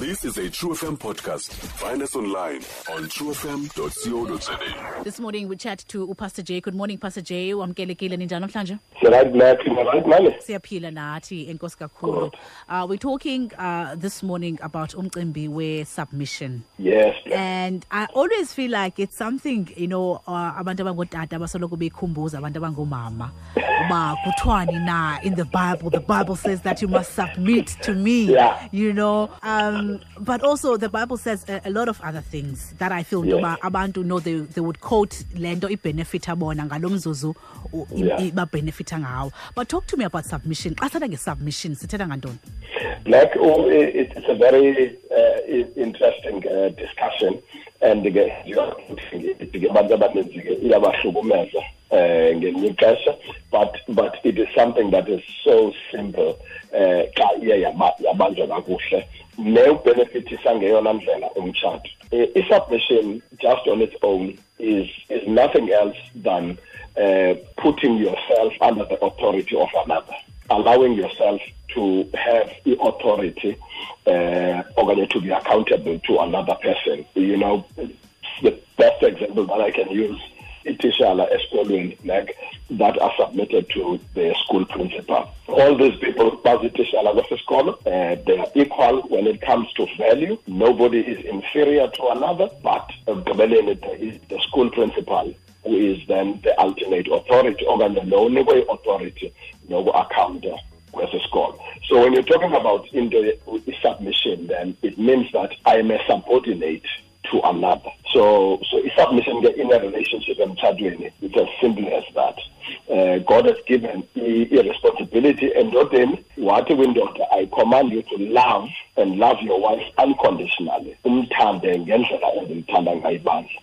This is a True FM podcast. Find us online on truefm.co.za. This morning we chat to Pastor J. Good morning Pastor J. Wamkelekile ninjani namhlanje? Sirayithi nathi marayithi mane Siyaphila nathi enkosi kakhulu. Uh, we're talking uh, this morning about umcimbi we submission. yes And I always feel like it's something, you know, uh, abantu abangotata basoloko bekhumbuza abantu abangomama uba kuthiwani na in the Bible. The Bible says that you must submit to me. Yeah. You know, um, but also the Bible says a, a lot of other things that I feel Yes. abantu know they, they would quote lento ibenefita bona ngalo mzuzu u- i- Yeah. i- babenefita ngawo. But talk to me about submission. Xa sithetha nge-submission sithetha ngantoni? like oh, it, it's a very uh, interesting uh, discussion and ke abantu abaninzi ke iyabahlukumeza ixesha but but it is something that is so simple eh xa iye yaba- yabanjwa kakuhle. I-submission just on its own is is nothing else than uh, putting yourself under the authority of another. Allowing yourself to have the authority uh, or to be accountable to another person. You know, the best example that I can use itishala uh, esikolweni like that are submitted to the school principal. All these people bazitishala uh, kwesisikolo uh, they are equal when it comes to value. Nobody is inferior to another, but uh, ekugqibeleni is the school principal who is then the ultimate authority okanye lo onikwe authority noku-accounta kwesikolo so when you're talking about into i-submission then it means that i am a subordinate to another so so i-submission ke in a relationship emtshatweni it's as simple as that. Uh, god has given i-responsibility endodeni wathi kwindoda i command you to love and love your wife unconditionally. Umthande ngendlela endimthanda ngayo ibandla.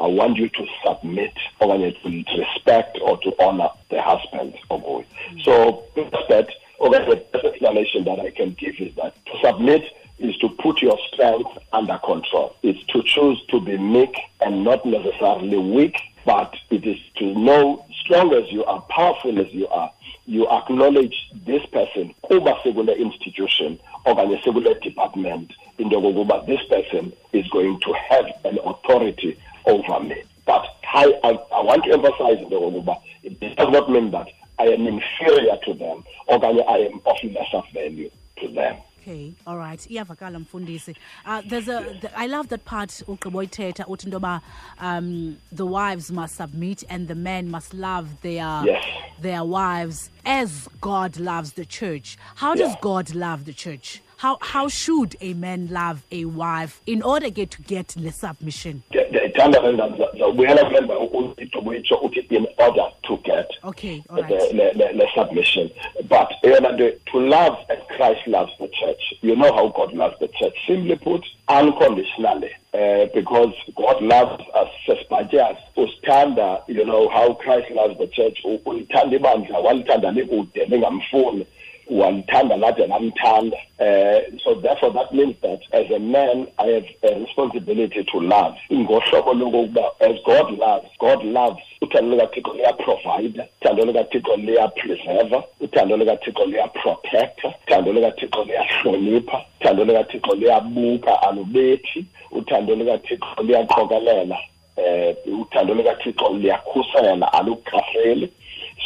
I want you to submit okanye to respect or to honor the husband okuyo so that okanye the best explanation that i can give is that to submit is to put your strength under control. It's to choose to be meek and not necessarily weak but it is to know strong as you are powerful as you are you acknowledge this person kuba sekule institution okanye sekule department in into yokokuba this person is going to have an authority over me. But I, I, I want to emphasize into yokokuba it does not mean that I am inferior to them okanye I am of lesser value to them Okay, all right. Iyavakala mfundisi. Uh, there's a th- I love that part ugqiba uyithetha uthi into um the wives must submit and the men must love their Yes. their wives as God loves the church. How does Yeah. God love the church? How how should a man love a wife in order get to get the submission? ndiyayithanda le ndaba zawubuyela kule ndawo uthixo uyitsho uthi in order to get Okay, all the, the, the, the submission. But to love Christ loves the church. You know how God loves the church. Simply put, unconditionally. Uh, because God loves us sesibhatyazi usithanda you know how Christ loves the church ulithanda ibandla walithanda likude lingamfuni walithanda lade lamthanda uh, so therefore that means that as a man I have a responsibility to love. Ngohlobo lokokuba as God loves God loves. Uthando lukathixo luyaprovide uthando lukathixo luyapreserva uthando lukathixo luyaprotecta uthando lukathixo luyahlonipha uthando lukathixo luyabuka alubethi uthando lukathixo luyaqokelela eh uthando lukathixo luyakhusela alukhafeli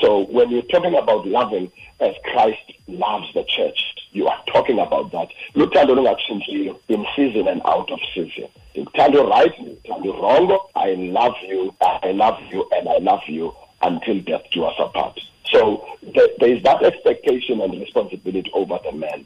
so when you're talking about loving as Christ loves the church, you are talking about that. Luthando lungatshintshiyo in season and out of season. Luthando right, luthando wrong. I love you, I love you, and I love you until death do us apart. So there, is that expectation and responsibility over the man.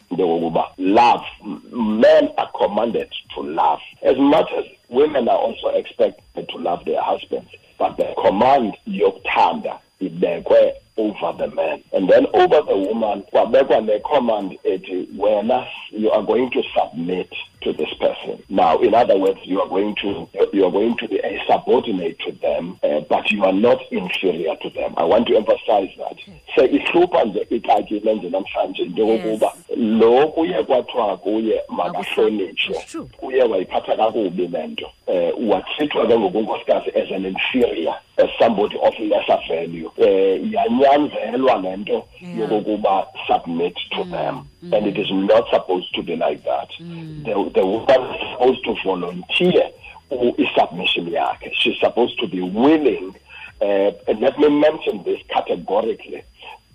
Love. Men are commanded to love. As much as women are also expected to love their husbands, but the command yokuthanda ibekwe over the man. And then over the woman kwabekwa ne-command ethi wena you are going to submit to this person. Now in other words you are going to you are going to be a subordinate to them uh, but you are not inferior to them. I want to emphasize that. Se ihlupha nje ixakile nje namhlanje njengokuba lo kuye kwathiwa kuye makahlonitshwe. Uye wayiphatha kakubi le nto um wathithwa ke ngokunkosikazi as an inferior uh, as somebody of lesser value. Eh yanyanzelwa lento Yeah. yokuba submit to them. and it is not supposed to be like that. The, the woman is supposed to volunteer i-submission yakhe. She's supposed to be willing uh, and let me mention this categorically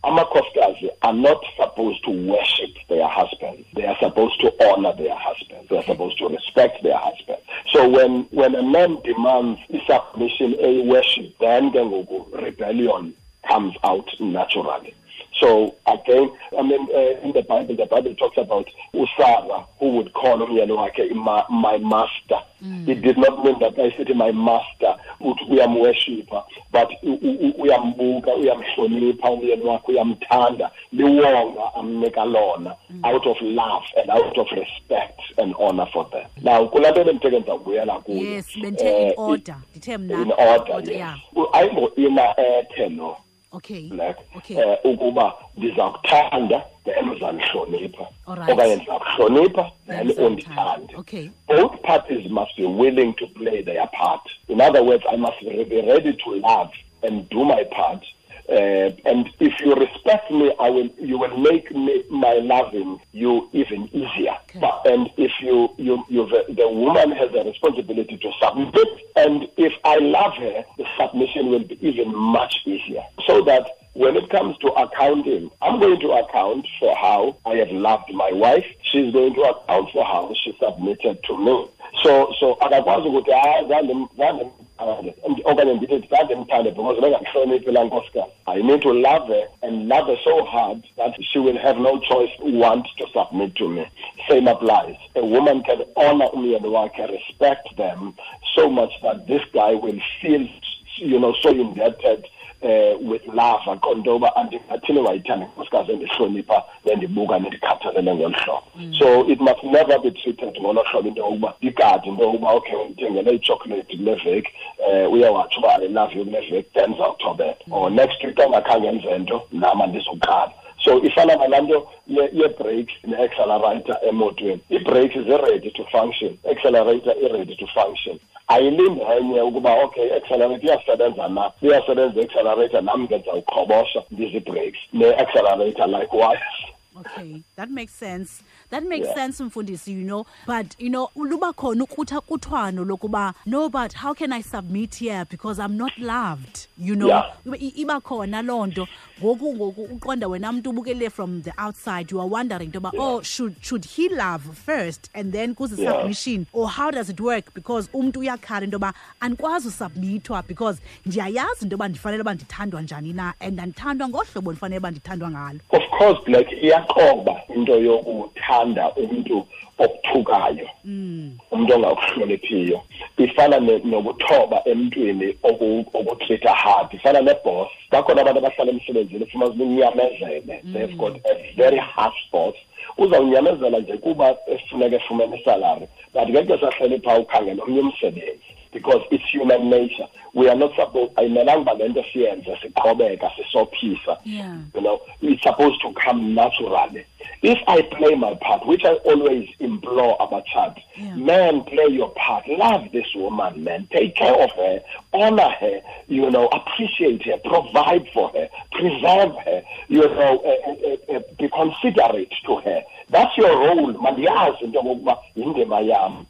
amakhosikazi are not supposed to worship their husbands. They are supposed to honor their husbands. They are supposed to respect their husbands. So when, when a man demands submission, a worship, then ngoku rebellion comes out naturally. So again, I mean, uh, in the Bible, the Bible talks about Usara, who would call umyeni wakhe my, my master. It did not mean that I said my master, uyamworshipa, but uyambuka, uyamhlonipha umyeni wakhe, uyamthanda, liwonga amnika lona, out of love and out of respect and honor for them. Now, kulapho bendithe ngizawubuyela kuyo. yes bendithe eh, in order ndithe mna in order, yes. Ayingo-ina ethe lo okay. Black. Okay. Eh ukuba ndizakuthanda then uzandihlonipha okanye ndizakuhlonipha then Then undithande okay. Both parties must be willing to play their part. In other words i must be ready to love and do my part uh, and if you respect me, I will. You will make me, my loving you even easier. Okay. But, and if you, you, you, the woman has a responsibility to submit, and if I love her, the submission will be even much easier. So that when it comes to accounting, I'm going to account for how I have loved my wife. She's going to account for how she submitted to me. So, so akakwazi ukuthi hayi okanye ndithi zange mthande because bengakuhloniphi laa nkosikazi I need to love her and love her so hard that she will have no choice want to submit to me. Same applies. A woman can honor umyeni wakhe, respect them so much that this guy will feel, you know, so indebted uh, with love akontoba andingathini wayithanda inkosikazi endihlonipha nendibuka nendikhathalele ngolu hlobo so it must never be treated ngolo hlobo into yokuba igadi into yokuba okay undithengele ichocolate kule veki um uyawatsho uba i love you kule veki then ndizawuthobela or next week angakhange enze nto nam andizuqala so ifana nalaa nto ye- ye-brakes ne-accelerator emotweni. I-brakes zi-ready to function accelerator i-ready to function. Ayilindi enye ukuba okay i-accelerator iyasebenza na? Iyasebenza i-accelerator nam ngenzawuqhobosha ndizi-brakes ne-accelerator likewise Okay, that makes sense. That makes Yeah. sense, Mfundisi, you know. But, you know, luba khona ukutha kuthwano lokuba, no, but how can I submit here because I'm not loved, you know? Yeah. Iba- khona loo nto. Ngoku ngoku uqonda wena mntu ubukele from the outside, you are wondering toba, oh, should should he love first and then kuze Yeah. submission or how does it work because umntu uyakhala into yoba andikwazi usubmithwa because ndiyayazi into yoba ndifanele uba ndithandwa njani na and andithandwa ngohlobo ndifanele uba ndithandwa ngalo. of course black iyaqoba into yokuthanda umntu okuthukayo umntu ongakuhloniphiyo. Ifana nokuthoba emntwini okutreat-a hard. Ifana nebos bakhona abantu abahlala emsebenzini ufuma unyamezele they've got a very harsh boss. Uzawunyamezela nje kuba efuneka efumene isalari but ngeke sahlele phaa ukhangela omnye umsebenzi because it's human nature. We are not supposed ayimelanga uba le nto siyenze siqhobeka sisophisa. You know, it's supposed to come naturally. If I play my part, which I always implore about child, Yeah. man, play your part. Love this woman, man. Take care of her, honor her, you know, appreciate her, provide for her, preserve her, you know, uh, uh, uh, be considerate to her. That's your role, mandiyazi into yokokuba yindima yam.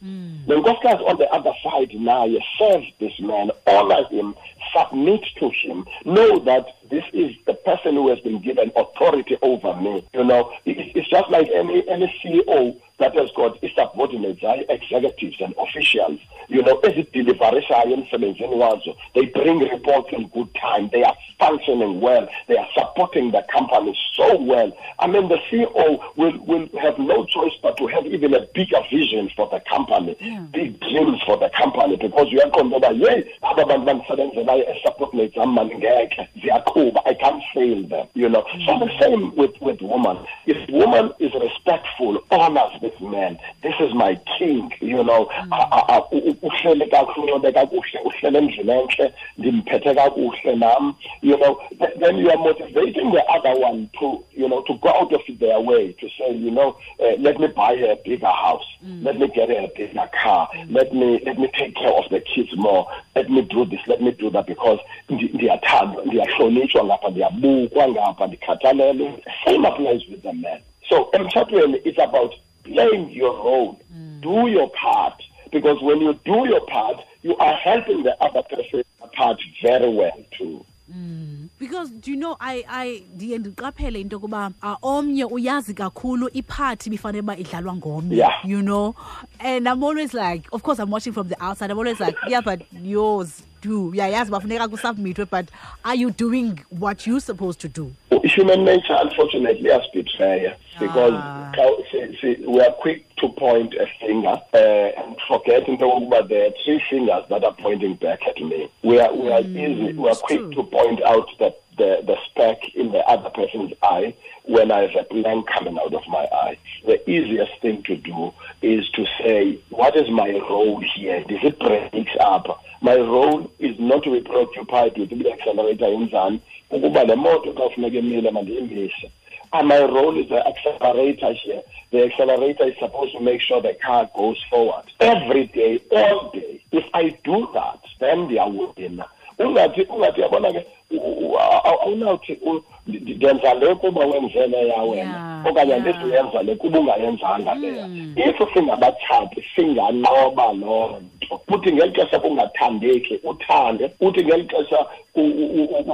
The nkosikazi on the other side now, you serve this man, honor him, submit to him, know that this is the person who has been given authority over me. You know, it's just like any any CEO that has got its subordinates, hayi executives and officials. You know, ezidilivarisayo emsebenzini wazo, they bring reports in good time. They are functioning well. They are supporting the company so well. I mean, the CEO will will have no choice but to have even a bigger vision for the company, big dreams for the company, because uyaqonda uba yeyi aba bantu bandisebenzelayo esubordinates am mani ngekhe ziyaqhuba i can't fail them you know so the mm. same with with woman if woman is respectful honors this man. This is my king you know. Mm. U- uhlele kakuhle uncobe kakuhle uhlele endlini entle ndimphethe kakuhle nam you know. Then you are motivating the other one to you know to go out of their way to say you know uh, let me buy a bigger house. Mm. Let me get a bigger car. Mm. Let me let me take care of the kids more. Let me do this let me do that because ndi- ndiyathandwa ndiyahlonitshwa ngapha ndiyabukwa ngapha ndikhathalelwe. Same applies with the man. So emtshatweni it's about playing your role mm. do your part. Because when you do your part you are helping the other person part very well too. Mm. Because do you know i i ndiye ndiqaphele into yokuba omnye uyazi kakhulu iphathi ibifanele uba idlalwa ngomnye Yeah. you know? And i'm always like of course i'm watching from the outside i'm always like yeah but yours do uyayazi uba funeka kusubmithwe but are you doing what you're supposed to do human nature unfortunately iyasibetreya because Ah. see, see, we are quick to point a finger uh, and forget into yokokuba there are three fingers that are pointing back at me we are, we are easy we are quick true. to point out the, the, the speck in the other person's eye when I have a blank coming out of my eye. The easiest thing to do is to say, what is my role here? This it breaks up. My role is not to be preoccupied with the accelerator inzani ukuba le moto xa kufuneka imile mandiyimise and ah, my role is the accelerator here. The accelerator is supposed to make sure the car goes forward every day, all day. If I do that, then they are winning. Ungathi ungathi yabona ke u- u- awunawuthi ndenza le kuba wenzele yawena wena okanye andizuyenza le kuba ungayenzanga leya if singabatshati singanqoba loo nto. Uthi ngeli xesha kungathandeki uthande. Uthi ngeli xesha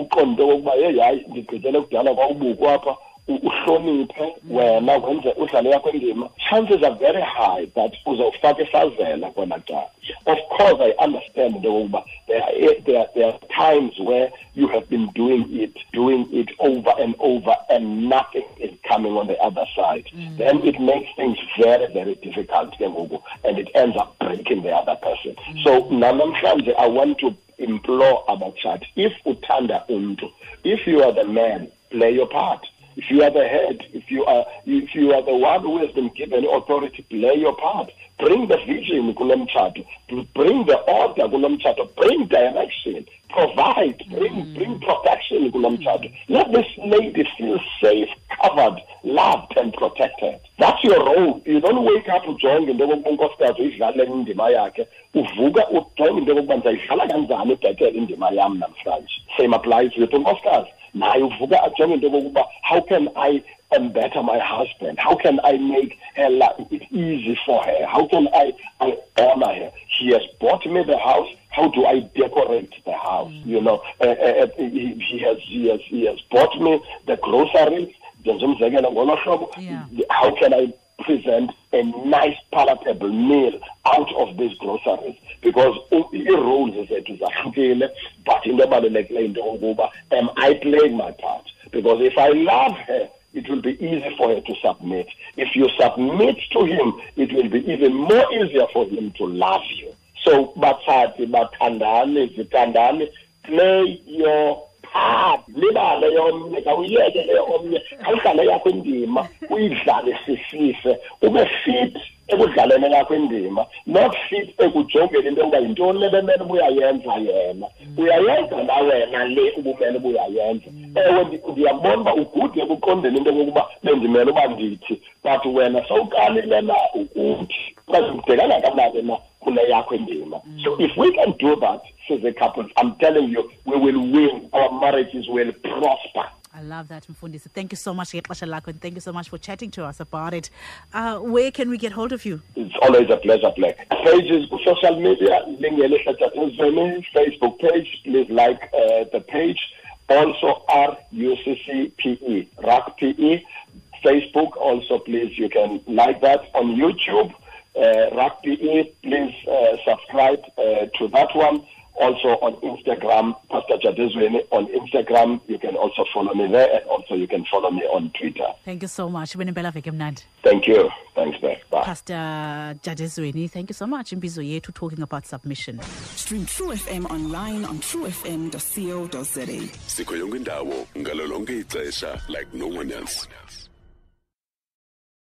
uqonde okokuba yeyi hayi ndigqithele kudala kwawubukwa apha uhloniphe wena wenze udlale yakho indima. Chances are very high that uzawufaka ifazela kona xa of course i understand into yokokuba there are, there, are- there are times where you have been doing it doing it over and over and nothing is coming on the other side. Mm. Then it makes things very very difficult ke ngoku and it ends up breaking the other person. Mm. So nanamhlanje i want to implore abatshati if uthanda umntu if you are the man play your part if you are the head, if you are if you are the one who has been given authority, play your part. Bring the vision. Bring the order kulo mtshato. Bring direction. Provide. Bring bring protection kulo mtshato. Let this lady feel safe, covered, loved, and protected. That's your role. You don't wake up ujonge into yokokuba unkosikazi uyidlale indima yakhe. Uvuka ujonge into yokokuba ndizayidlala kanjani ibhetele indima yam namhlanje. Same applies with unkosikazi. naye uvuka ajonge into how can i um, better my husband how can i make her life easy for her how can i i honor her he has bought me the house. How do i decorate the house? You know uh, uh, uh, he, he has he has he has bought me the groceries ndenza umzekelo ngolo hlobo. Yeah. how can I present a nice palatable meal out of these groceries? Because ii-roles zethu zahlukile but into ebalulekileyo into yokokuba am I playing my part? Because if I love her it will be easy for her to submit. If you submit to him it will be even more easier for him to love you. So batshati bathandane zithandane play your part libale yomnye khawuyiyeke le omnye. Khawudlale yakho indima uyidlale sisife ube fit ekudlaleni yakho indima not fit ekujongeni into yokuba yintoni le bemele ubuyayenza yena. Uyayenza na wena le ubumele ubuyayenza ewe ndi- ndiyabona uba ugude ekuqondeni into yokokuba bendimele uba ndithi but wena sowuqalile na ukuthi? Okanye ubhekana kanake na? So if we can do that as a couple i'm telling you we will win. Our marriages will prosper. I love that, Mfundisi. Thank you so much, and thank you so much for chatting to us about it. Uh, where can we get hold of you? it's always a pleasure black. Pages social media facebook page please like uh, the page. Also r-u-c-c-p-e rac pe facebook also please you can like that on youtube uh, rac pe please uh, subscribe uh, to that one also on Instagram, Pastor Jadezweni on Instagram. You can also follow me there, and also you can follow me on Twitter. Thank you so much. Benembela veke mnandi. Thank you. Thanks, Beth. Bye. Pastor Jadezweni, thank you so much. Imbizo yethu talking about submission. Stream True FM online on truefm.co.za. sikho yonke indawo ngalo ixesha like no one else